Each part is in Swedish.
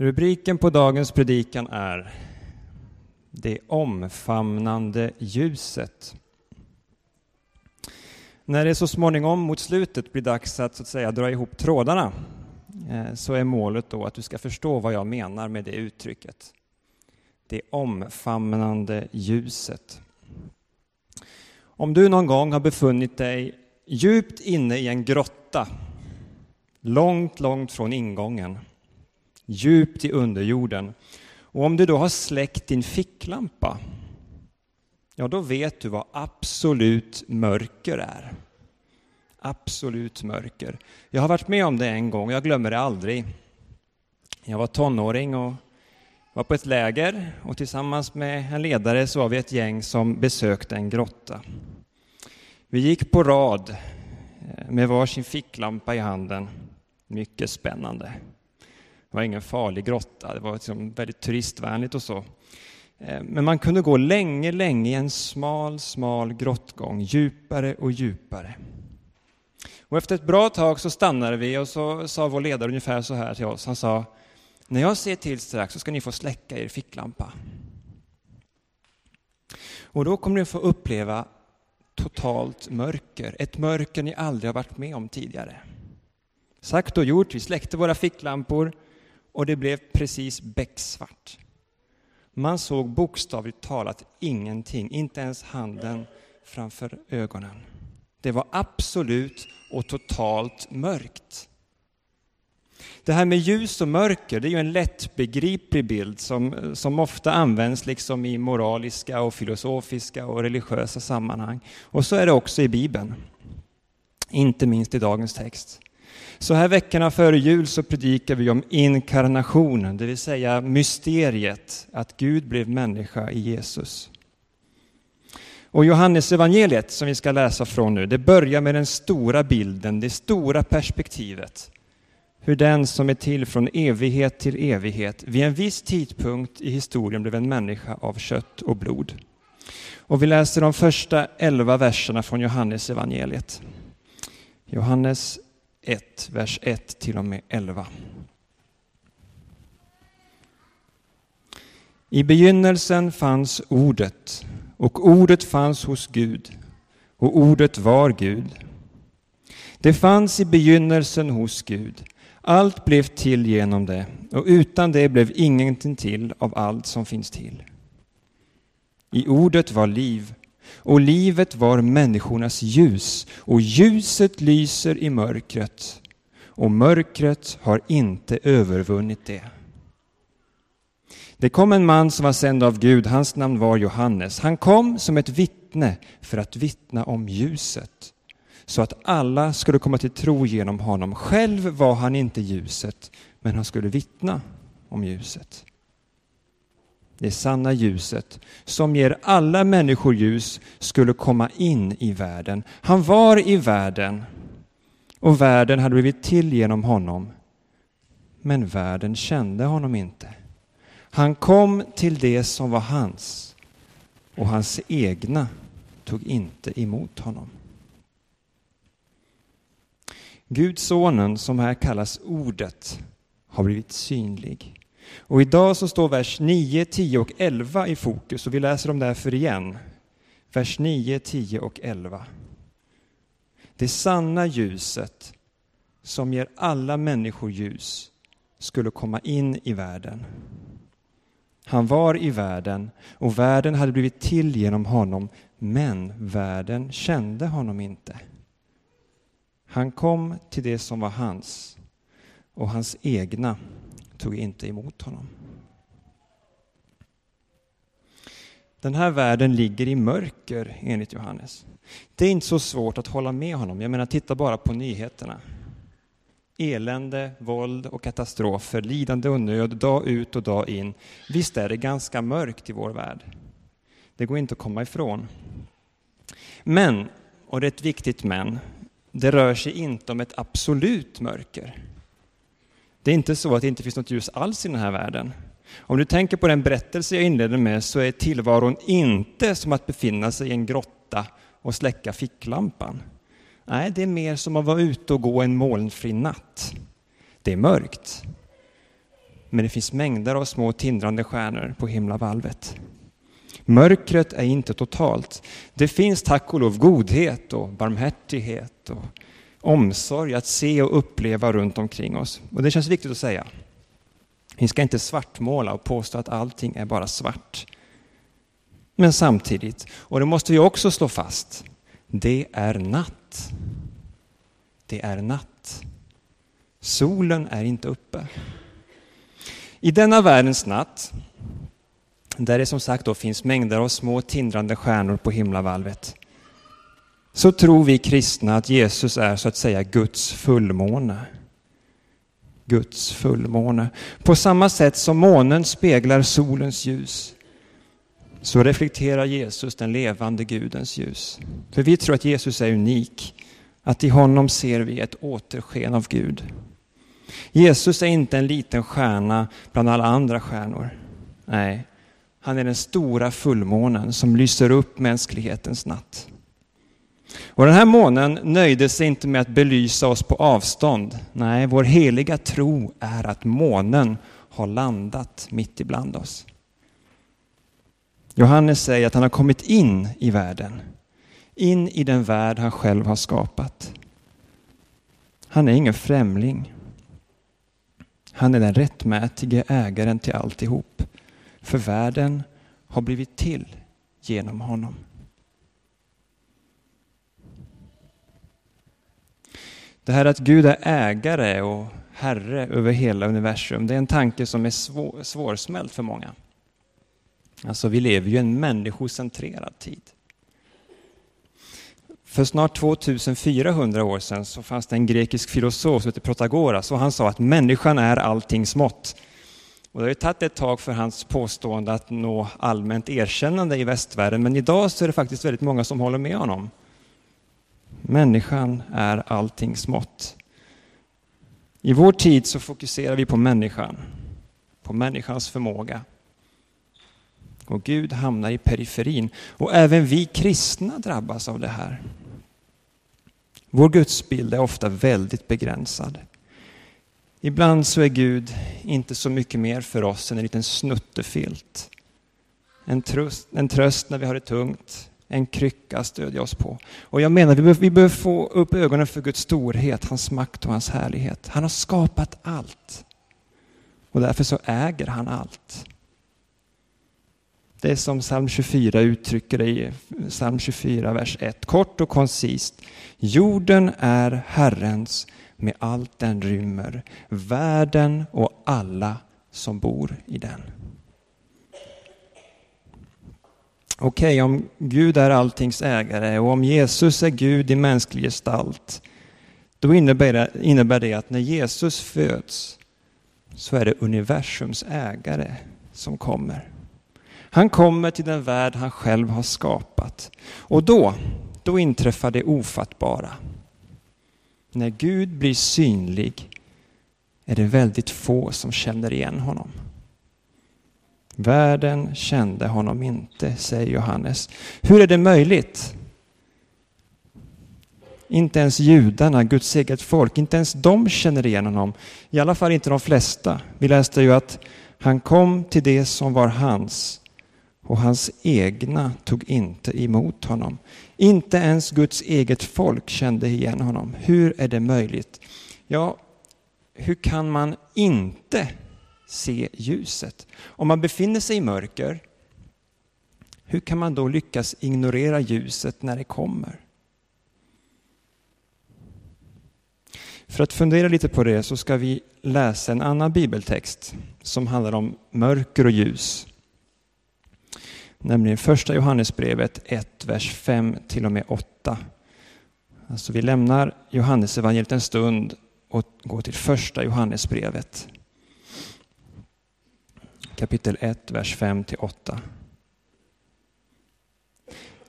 Rubriken på dagens predikan är Det omfamnande ljuset. När det så småningom mot slutet blir dags att, så att säga, dra ihop trådarna eh, så är målet då att du ska förstå vad jag menar med det uttrycket. Det omfamnande ljuset. Om du någon gång har befunnit dig djupt inne i en grotta, långt, långt från ingången, djupt i underjorden, och om du då har släckt din ficklampa, ja då vet du vad absolut mörker är. Absolut mörker. Jag har varit med om det en gång, jag glömmer det aldrig. Jag var tonåring och var på ett läger och tillsammans med en ledare så var vi ett gäng som besökte en grotta. Vi gick på rad eh, med varsin ficklampa i handen. Mycket spännande. Det var ingen farlig grotta, det var liksom väldigt turistvänligt och så. Eh, men man kunde gå länge, länge i en smal, smal grottgång, djupare och djupare. Och efter ett bra tag så stannade vi och så sa vår ledare ungefär så här till oss. Han sa, när jag ser till strax så ska ni få släcka er ficklampa. Och då kommer ni få uppleva totalt mörker, ett mörker ni aldrig har varit med om tidigare. Sagt och gjort, vi släckte våra ficklampor och det blev precis becksvart. Man såg bokstavligt talat ingenting, inte ens handen framför ögonen. Det var absolut och totalt mörkt. Det här med ljus och mörker, det är ju en lättbegriplig bild som, som ofta används liksom i moraliska och filosofiska och religiösa sammanhang. Och så är det också i Bibeln. Inte minst i dagens text. Så här veckorna före jul så predikar vi om inkarnationen, det vill säga mysteriet att Gud blev människa i Jesus. Och Johannes evangeliet som vi ska läsa från nu, det börjar med den stora bilden, det stora perspektivet. Hur den som är till från evighet till evighet vid en viss tidpunkt i historien blev en människa av kött och blod. Och vi läser de första elva verserna från Johannes evangeliet. Johannes 1, vers 1 till och med 11. I begynnelsen fanns Ordet, och Ordet fanns hos Gud, och Ordet var Gud. Det fanns i begynnelsen hos Gud. Allt blev till genom det, och utan det blev ingenting till av allt som finns till. I Ordet var liv, och livet var människornas ljus, och ljuset lyser i mörkret, och mörkret har inte övervunnit det. Det kom en man som var sänd av Gud, hans namn var Johannes. Han kom som ett vittne för att vittna om ljuset, så att alla skulle komma till tro genom honom. Själv var han inte ljuset, men han skulle vittna om ljuset det sanna ljuset som ger alla människor ljus skulle komma in i världen. Han var i världen och världen hade blivit till genom honom. Men världen kände honom inte. Han kom till det som var hans och hans egna tog inte emot honom. Gudsonen, som här kallas Ordet, har blivit synlig. Och idag så står vers 9, 10 och 11 i fokus och vi läser dem därför igen. Vers 9, 10 och 11. Det sanna ljuset som ger alla människor ljus skulle komma in i världen. Han var i världen och världen hade blivit till genom honom, men världen kände honom inte. Han kom till det som var hans och hans egna tog inte emot honom. Den här världen ligger i mörker enligt Johannes. Det är inte så svårt att hålla med honom. Jag menar, titta bara på nyheterna. Elände, våld och katastrofer, lidande och nöd dag ut och dag in. Visst är det ganska mörkt i vår värld. Det går inte att komma ifrån. Men, och det är ett viktigt men, det rör sig inte om ett absolut mörker. Det är inte så att det inte finns något ljus alls i den här världen. Om du tänker på den berättelse jag inledde med så är tillvaron inte som att befinna sig i en grotta och släcka ficklampan. Nej, det är mer som att vara ute och gå en molnfri natt. Det är mörkt. men det finns mängder av små tindrande stjärnor på himlavalvet. Mörkret är inte totalt. Det finns tack och lov godhet och barmhärtighet och omsorg att se och uppleva runt omkring oss. Och det känns viktigt att säga. Vi ska inte svartmåla och påstå att allting är bara svart. Men samtidigt, och det måste vi också slå fast, det är natt. Det är natt. Solen är inte uppe. I denna världens natt, där det som sagt då finns mängder av små tindrande stjärnor på himlavalvet, så tror vi kristna att Jesus är så att säga Guds fullmåne. Guds fullmåne. På samma sätt som månen speglar solens ljus så reflekterar Jesus den levande Gudens ljus. För vi tror att Jesus är unik, att i honom ser vi ett återsken av Gud. Jesus är inte en liten stjärna bland alla andra stjärnor. Nej, han är den stora fullmånen som lyser upp mänsklighetens natt. Och den här månen nöjde sig inte med att belysa oss på avstånd. Nej, vår heliga tro är att månen har landat mitt ibland oss. Johannes säger att han har kommit in i världen. In i den värld han själv har skapat. Han är ingen främling. Han är den rättmätige ägaren till alltihop. För världen har blivit till genom honom. Det här att Gud är ägare och herre över hela universum, det är en tanke som är svår, svårsmält för många. Alltså, vi lever ju i en människocentrerad tid. För snart 2400 år sedan så fanns det en grekisk filosof som hette Protagoras och han sa att människan är allting smått. Och det har ju tagit ett tag för hans påstående att nå allmänt erkännande i västvärlden, men idag så är det faktiskt väldigt många som håller med honom. Människan är allting smått. I vår tid så fokuserar vi på människan, på människans förmåga. Och Gud hamnar i periferin. Och även vi kristna drabbas av det här. Vår gudsbild är ofta väldigt begränsad. Ibland så är Gud inte så mycket mer för oss än en liten snuttefilt. En tröst, en tröst när vi har det tungt, en krycka att stödja oss på. Och jag menar, vi behöver, vi behöver få upp ögonen för Guds storhet, hans makt och hans härlighet. Han har skapat allt. Och därför så äger han allt. Det är som psalm 24 uttrycker det i psalm 24, vers 1. Kort och koncist. Jorden är Herrens med allt den rymmer, världen och alla som bor i den. Okej, okay, om Gud är alltings ägare och om Jesus är Gud i mänsklig gestalt, då innebär det, innebär det att när Jesus föds så är det universums ägare som kommer. Han kommer till den värld han själv har skapat. Och då, då inträffar det ofattbara. När Gud blir synlig är det väldigt få som känner igen honom. Världen kände honom inte, säger Johannes. Hur är det möjligt? Inte ens judarna, Guds eget folk, inte ens de känner igen honom. I alla fall inte de flesta. Vi läste ju att han kom till det som var hans och hans egna tog inte emot honom. Inte ens Guds eget folk kände igen honom. Hur är det möjligt? Ja, hur kan man inte se ljuset? Om man befinner sig i mörker, hur kan man då lyckas ignorera ljuset när det kommer? För att fundera lite på det så ska vi läsa en annan bibeltext som handlar om mörker och ljus nämligen första Johannesbrevet 1, vers 5 till och med 8. Alltså vi lämnar Johannesevangeliet en stund och går till första Johannesbrevet. Kapitel 1, vers 5 till 8.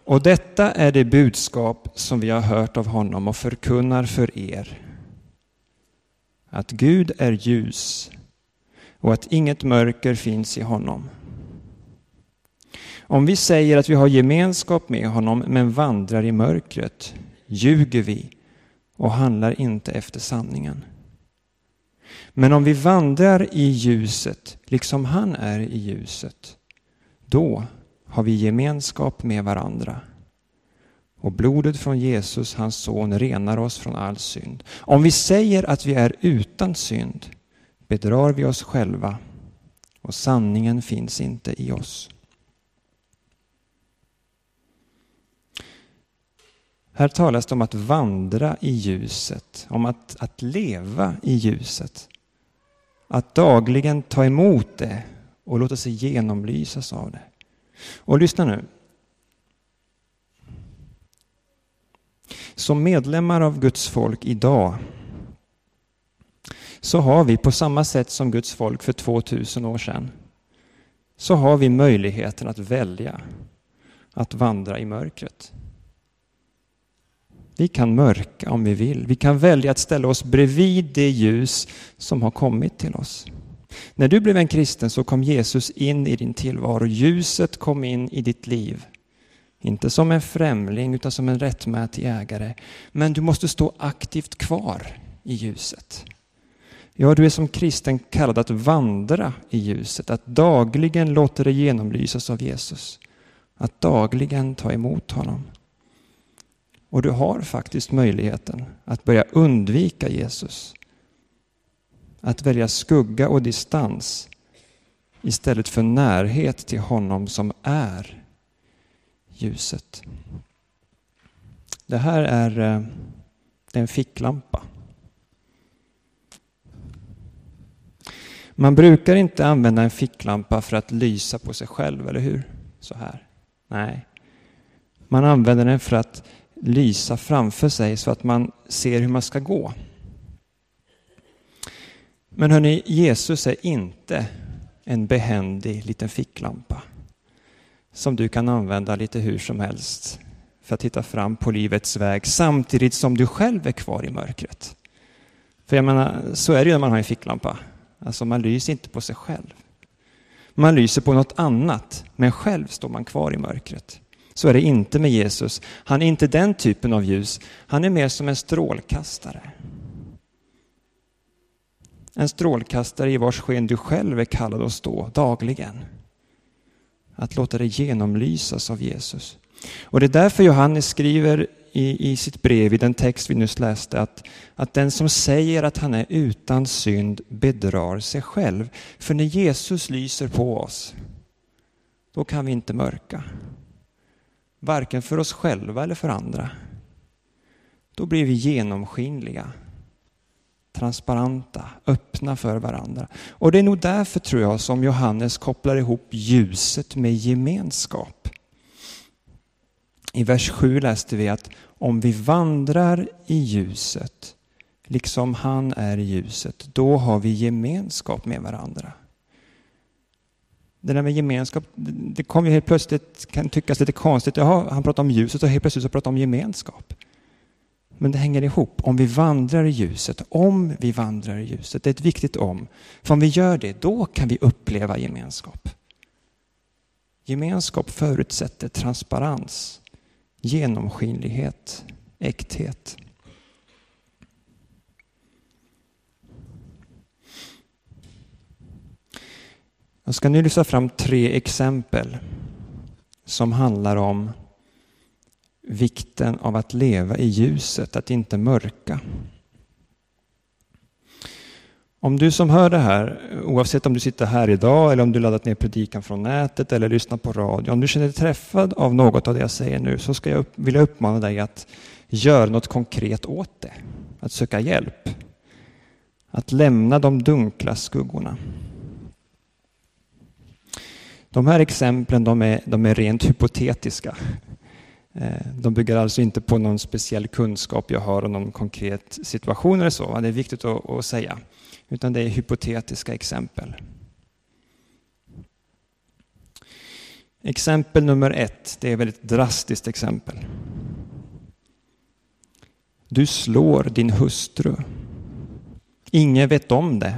Och detta är det budskap som vi har hört av honom och förkunnar för er. Att Gud är ljus och att inget mörker finns i honom. Om vi säger att vi har gemenskap med honom men vandrar i mörkret ljuger vi och handlar inte efter sanningen. Men om vi vandrar i ljuset, liksom han är i ljuset, då har vi gemenskap med varandra. Och blodet från Jesus, hans son, renar oss från all synd. Om vi säger att vi är utan synd bedrar vi oss själva och sanningen finns inte i oss. Här talas det om att vandra i ljuset, om att, att leva i ljuset. Att dagligen ta emot det och låta sig genomlysas av det. Och lyssna nu. Som medlemmar av Guds folk idag så har vi på samma sätt som Guds folk för 2000 år sedan så har vi möjligheten att välja att vandra i mörkret. Vi kan mörka om vi vill. Vi kan välja att ställa oss bredvid det ljus som har kommit till oss. När du blev en kristen så kom Jesus in i din tillvaro. Ljuset kom in i ditt liv. Inte som en främling utan som en rättmätig ägare. Men du måste stå aktivt kvar i ljuset. Ja, du är som kristen kallad att vandra i ljuset, att dagligen låta dig genomlysas av Jesus. Att dagligen ta emot honom. Och du har faktiskt möjligheten att börja undvika Jesus. Att välja skugga och distans istället för närhet till honom som är ljuset. Det här är, eh, en ficklampa. Man brukar inte använda en ficklampa för att lysa på sig själv, eller hur? Så här. Nej. Man använder den för att lysa framför sig så att man ser hur man ska gå. Men hörni, Jesus är inte en behändig liten ficklampa som du kan använda lite hur som helst för att titta fram på livets väg samtidigt som du själv är kvar i mörkret. För jag menar, så är det ju när man har en ficklampa. Alltså man lyser inte på sig själv. Man lyser på något annat, men själv står man kvar i mörkret. Så är det inte med Jesus. Han är inte den typen av ljus. Han är mer som en strålkastare. En strålkastare i vars sken du själv är kallad att stå dagligen. Att låta dig genomlysas av Jesus. Och det är därför Johannes skriver i, i sitt brev, i den text vi nyss läste, att, att den som säger att han är utan synd bedrar sig själv. För när Jesus lyser på oss, då kan vi inte mörka. Varken för oss själva eller för andra. Då blir vi genomskinliga, transparenta, öppna för varandra. Och det är nog därför, tror jag, som Johannes kopplar ihop ljuset med gemenskap. I vers 7 läste vi att om vi vandrar i ljuset, liksom han är i ljuset, då har vi gemenskap med varandra. Det där med gemenskap, det kom ju helt plötsligt, kan tyckas lite konstigt. Jaha, han pratar om ljuset och helt plötsligt så pratar han om gemenskap. Men det hänger ihop. Om vi vandrar i ljuset, om vi vandrar i ljuset, det är ett viktigt om. För om vi gör det, då kan vi uppleva gemenskap. Gemenskap förutsätter transparens, genomskinlighet, äkthet. Jag ska nu lyfta fram tre exempel som handlar om vikten av att leva i ljuset, att inte mörka. Om du som hör det här, oavsett om du sitter här idag eller om du laddat ner predikan från nätet eller lyssnar på radio, om du känner dig träffad av något av det jag säger nu så ska jag upp, vill jag uppmana dig att göra något konkret åt det. Att söka hjälp. Att lämna de dunkla skuggorna. De här exemplen de är, de är rent hypotetiska. Eh, de bygger alltså inte på någon speciell kunskap jag har om någon konkret situation eller så. Det är viktigt att, att säga. Utan det är hypotetiska exempel. Exempel nummer ett, det är ett väldigt drastiskt exempel. Du slår din hustru. Ingen vet om det.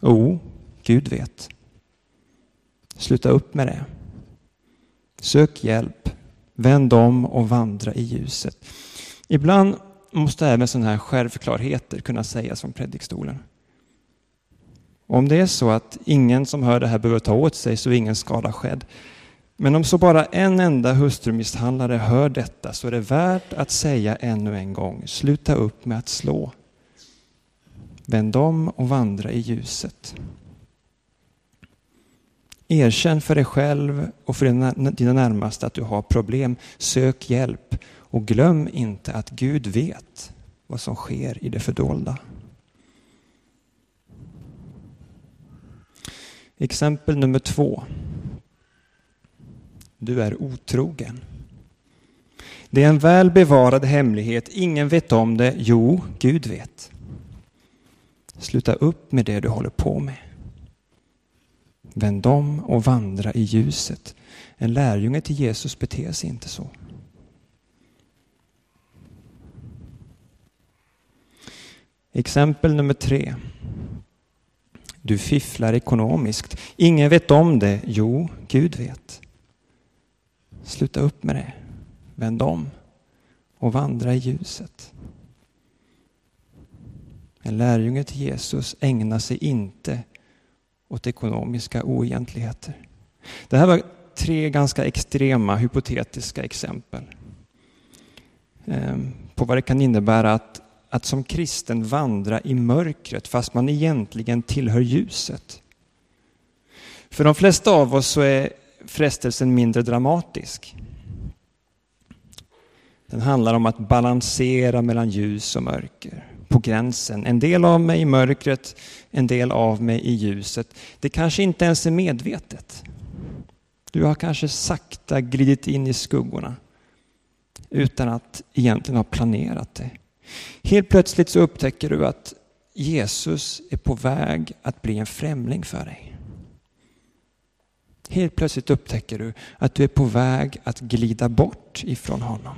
Jo, Gud vet. Sluta upp med det. Sök hjälp. Vänd om och vandra i ljuset. Ibland måste även sådana här självklarheter kunna sägas från predikstolen. Om det är så att ingen som hör det här behöver ta åt sig så är ingen skada skedd. Men om så bara en enda hustrumisshandlare hör detta så är det värt att säga ännu en gång, sluta upp med att slå. Vänd om och vandra i ljuset. Erkänn för dig själv och för dina närmaste att du har problem. Sök hjälp och glöm inte att Gud vet vad som sker i det fördolda. Exempel nummer två. Du är otrogen. Det är en väl bevarad hemlighet. Ingen vet om det. Jo, Gud vet. Sluta upp med det du håller på med. Vänd om och vandra i ljuset. En lärjunge till Jesus beter sig inte så. Exempel nummer tre. Du fifflar ekonomiskt. Ingen vet om det. Jo, Gud vet. Sluta upp med det. Vänd om och vandra i ljuset. En lärjunge till Jesus ägnar sig inte åt ekonomiska oegentligheter. Det här var tre ganska extrema hypotetiska exempel ehm, på vad det kan innebära att, att som kristen vandra i mörkret fast man egentligen tillhör ljuset. För de flesta av oss så är frestelsen mindre dramatisk. Den handlar om att balansera mellan ljus och mörker på gränsen. En del av mig i mörkret, en del av mig i ljuset. Det kanske inte ens är medvetet. Du har kanske sakta glidit in i skuggorna utan att egentligen ha planerat det. Helt plötsligt så upptäcker du att Jesus är på väg att bli en främling för dig. Helt plötsligt upptäcker du att du är på väg att glida bort ifrån honom.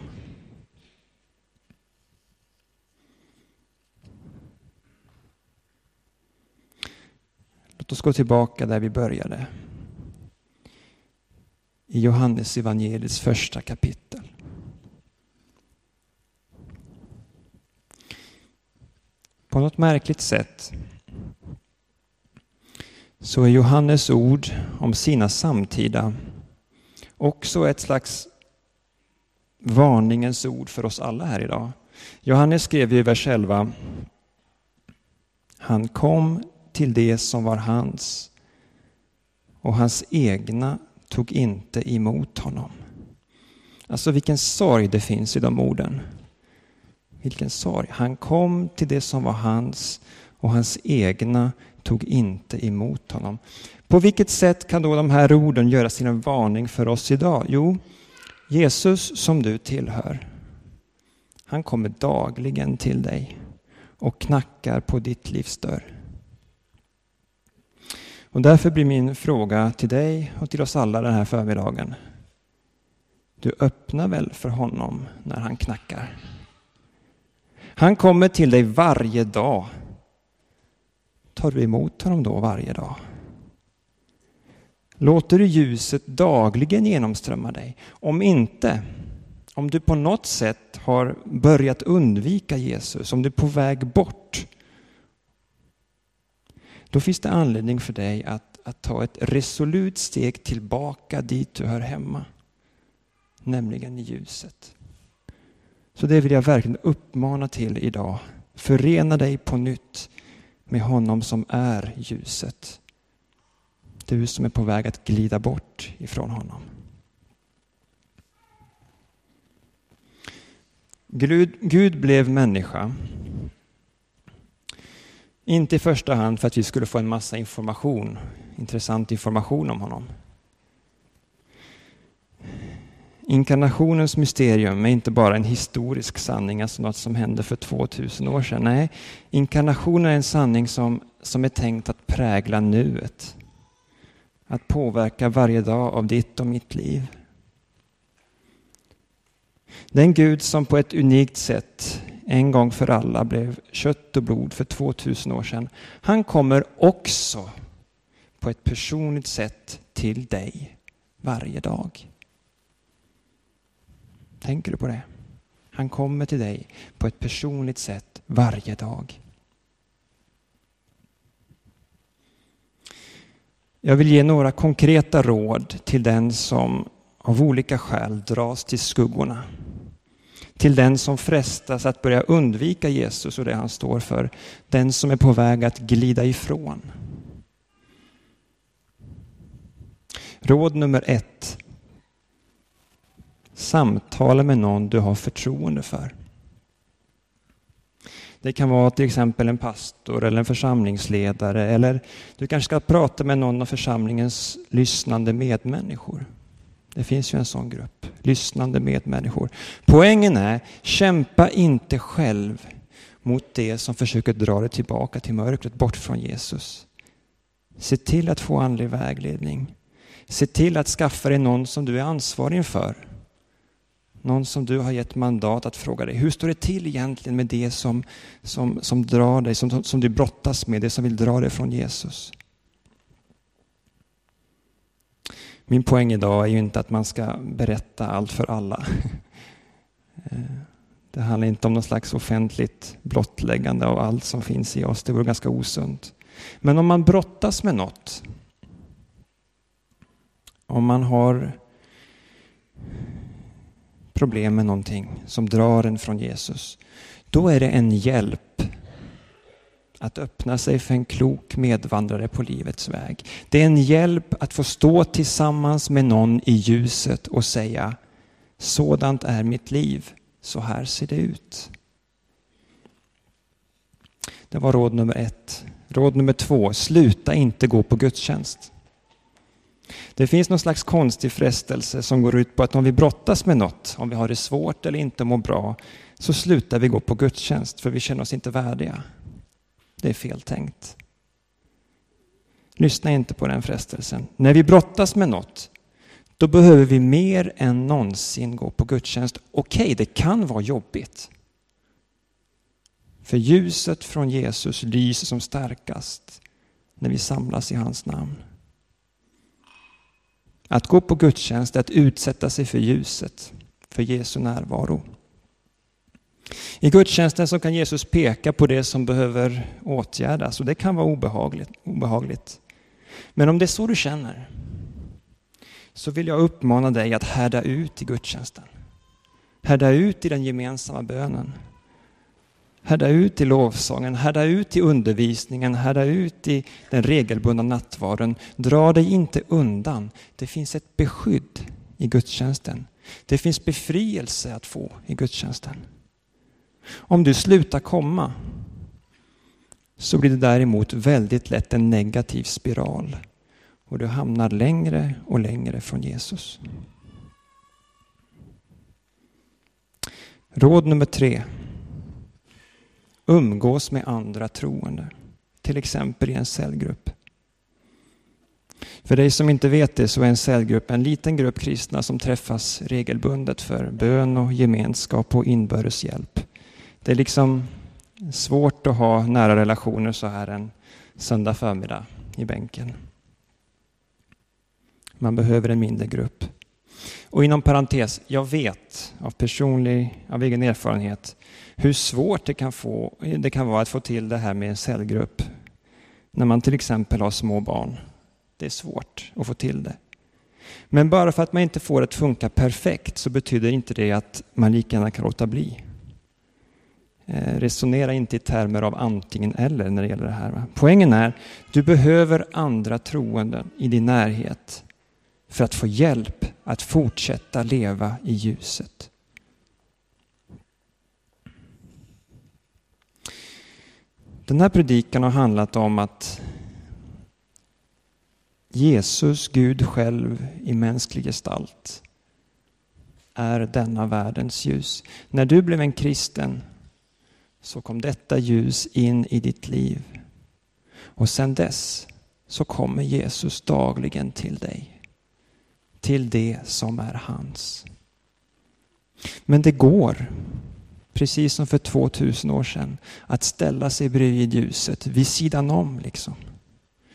Låt oss gå tillbaka där vi började. I Johannes evangeliets första kapitel. På något märkligt sätt så är Johannes ord om sina samtida också ett slags varningens ord för oss alla här idag. Johannes skrev ju i vers 11 Han kom till det som var hans och hans egna tog inte emot honom. Alltså vilken sorg det finns i de orden. Vilken sorg. Han kom till det som var hans och hans egna tog inte emot honom. På vilket sätt kan då de här orden göra sin varning för oss idag? Jo, Jesus som du tillhör, han kommer dagligen till dig och knackar på ditt livs dörr. Och därför blir min fråga till dig och till oss alla den här förmiddagen. Du öppnar väl för honom när han knackar? Han kommer till dig varje dag. Tar du emot honom då varje dag? Låter du ljuset dagligen genomströmma dig? Om inte, om du på något sätt har börjat undvika Jesus, om du är på väg bort, då finns det anledning för dig att, att ta ett resolut steg tillbaka dit du hör hemma, nämligen i ljuset. Så det vill jag verkligen uppmana till idag. Förena dig på nytt med honom som är ljuset. Du som är på väg att glida bort ifrån honom. Gud, Gud blev människa inte i första hand för att vi skulle få en massa information, intressant information om honom. Inkarnationens mysterium är inte bara en historisk sanning, alltså något som hände för 2000 år sedan. Nej, inkarnationen är en sanning som, som är tänkt att prägla nuet. Att påverka varje dag av ditt och mitt liv. Den Gud som på ett unikt sätt en gång för alla blev kött och blod för 2000 år sedan. Han kommer också på ett personligt sätt till dig varje dag. Tänker du på det? Han kommer till dig på ett personligt sätt varje dag. Jag vill ge några konkreta råd till den som av olika skäl dras till skuggorna. Till den som frestas att börja undvika Jesus och det han står för. Den som är på väg att glida ifrån. Råd nummer ett. Samtala med någon du har förtroende för. Det kan vara till exempel en pastor eller en församlingsledare eller du kanske ska prata med någon av församlingens lyssnande medmänniskor. Det finns ju en sån grupp, lyssnande medmänniskor. Poängen är, kämpa inte själv mot det som försöker dra dig tillbaka till mörkret, bort från Jesus. Se till att få andlig vägledning. Se till att skaffa dig någon som du är ansvarig inför. Någon som du har gett mandat att fråga dig, hur står det till egentligen med det som, som, som drar dig, som, som du brottas med, det som vill dra dig från Jesus? Min poäng idag är ju inte att man ska berätta allt för alla. Det handlar inte om någon slags offentligt blottläggande av allt som finns i oss. Det vore ganska osunt. Men om man brottas med något, om man har problem med någonting som drar en från Jesus, då är det en hjälp att öppna sig för en klok medvandrare på livets väg. Det är en hjälp att få stå tillsammans med någon i ljuset och säga sådant är mitt liv, så här ser det ut. Det var råd nummer ett. Råd nummer två, sluta inte gå på gudstjänst. Det finns någon slags konstig frestelse som går ut på att om vi brottas med något, om vi har det svårt eller inte mår bra, så slutar vi gå på gudstjänst för vi känner oss inte värdiga. Det är fel tänkt. Lyssna inte på den frestelsen. När vi brottas med något, då behöver vi mer än någonsin gå på gudstjänst. Okej, okay, det kan vara jobbigt. För ljuset från Jesus lyser som starkast när vi samlas i hans namn. Att gå på gudstjänst är att utsätta sig för ljuset, för Jesu närvaro. I gudstjänsten så kan Jesus peka på det som behöver åtgärdas och det kan vara obehagligt. obehagligt. Men om det är så du känner så vill jag uppmana dig att härda ut i gudstjänsten. Härda ut i den gemensamma bönen. Härda ut i lovsången, härda ut i undervisningen, härda ut i den regelbundna nattvarden. Dra dig inte undan. Det finns ett beskydd i gudstjänsten. Det finns befrielse att få i gudstjänsten. Om du slutar komma så blir det däremot väldigt lätt en negativ spiral och du hamnar längre och längre från Jesus. Råd nummer tre. Umgås med andra troende, till exempel i en cellgrupp. För dig som inte vet det så är en cellgrupp en liten grupp kristna som träffas regelbundet för bön och gemenskap och inbördes hjälp. Det är liksom svårt att ha nära relationer så här en söndag förmiddag i bänken. Man behöver en mindre grupp. Och inom parentes, jag vet av personlig, av egen erfarenhet hur svårt det kan, få, det kan vara att få till det här med en cellgrupp. När man till exempel har små barn. Det är svårt att få till det. Men bara för att man inte får det att funka perfekt så betyder inte det att man lika gärna kan låta bli. Eh, resonera inte i termer av antingen eller när det gäller det här. Poängen är, du behöver andra troende i din närhet för att få hjälp att fortsätta leva i ljuset. Den här predikan har handlat om att Jesus, Gud själv i mänsklig gestalt, är denna världens ljus. När du blev en kristen så kom detta ljus in i ditt liv. Och sedan dess så kommer Jesus dagligen till dig. Till det som är hans. Men det går, precis som för 2000 år sedan, att ställa sig bredvid ljuset, vid sidan om liksom.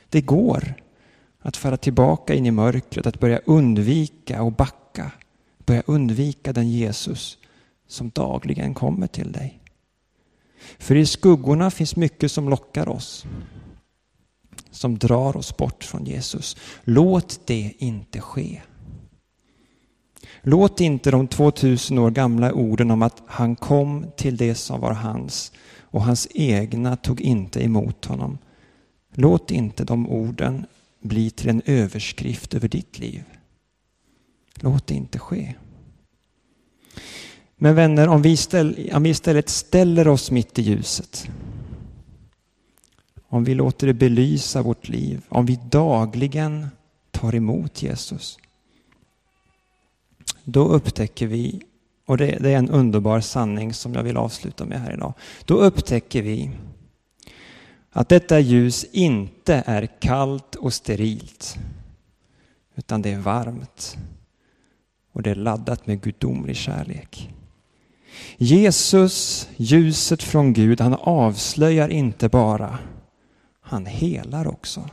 Det går att föra tillbaka in i mörkret, att börja undvika och backa. Börja undvika den Jesus som dagligen kommer till dig. För i skuggorna finns mycket som lockar oss. som drar oss bort från Jesus. Låt det inte ske. Låt inte de 2000 år gamla orden om att han kom till det som var hans och hans egna tog inte emot honom. Låt inte de orden bli till en överskrift över ditt liv. Låt det inte ske. Men vänner, om vi, ställ, om vi istället ställer oss mitt i ljuset, om vi låter det belysa vårt liv, om vi dagligen tar emot Jesus, då upptäcker vi, och det, det är en underbar sanning som jag vill avsluta med här idag, då upptäcker vi att detta ljus inte är kallt och sterilt, utan det är varmt och det är laddat med gudomlig kärlek. Jesus, ljuset från Gud, han avslöjar inte bara, han helar också.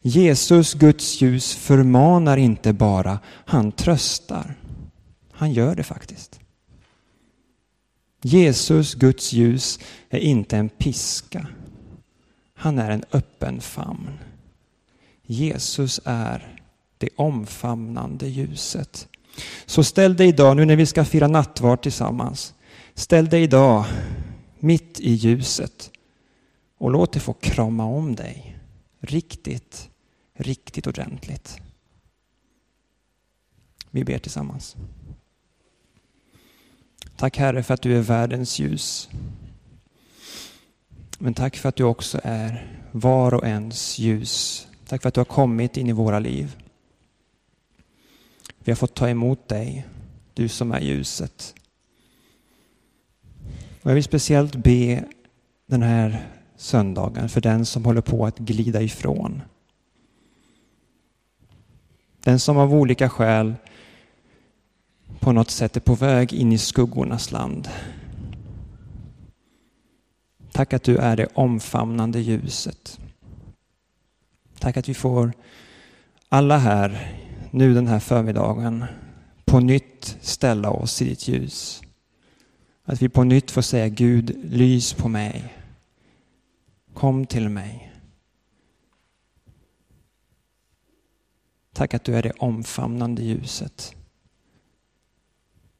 Jesus, Guds ljus, förmanar inte bara, han tröstar. Han gör det faktiskt. Jesus, Guds ljus, är inte en piska. Han är en öppen famn. Jesus är det omfamnande ljuset. Så ställ dig idag, nu när vi ska fira nattvard tillsammans, ställ dig idag mitt i ljuset och låt det få krama om dig riktigt, riktigt ordentligt. Vi ber tillsammans. Tack Herre för att du är världens ljus. Men tack för att du också är var och ens ljus. Tack för att du har kommit in i våra liv. Vi har fått ta emot dig, du som är ljuset. Och jag vill speciellt be den här söndagen för den som håller på att glida ifrån. Den som av olika skäl på något sätt är på väg in i skuggornas land. Tack att du är det omfamnande ljuset. Tack att vi får alla här nu den här förmiddagen på nytt ställa oss i ditt ljus. Att vi på nytt får säga Gud, lys på mig. Kom till mig. Tack att du är det omfamnande ljuset.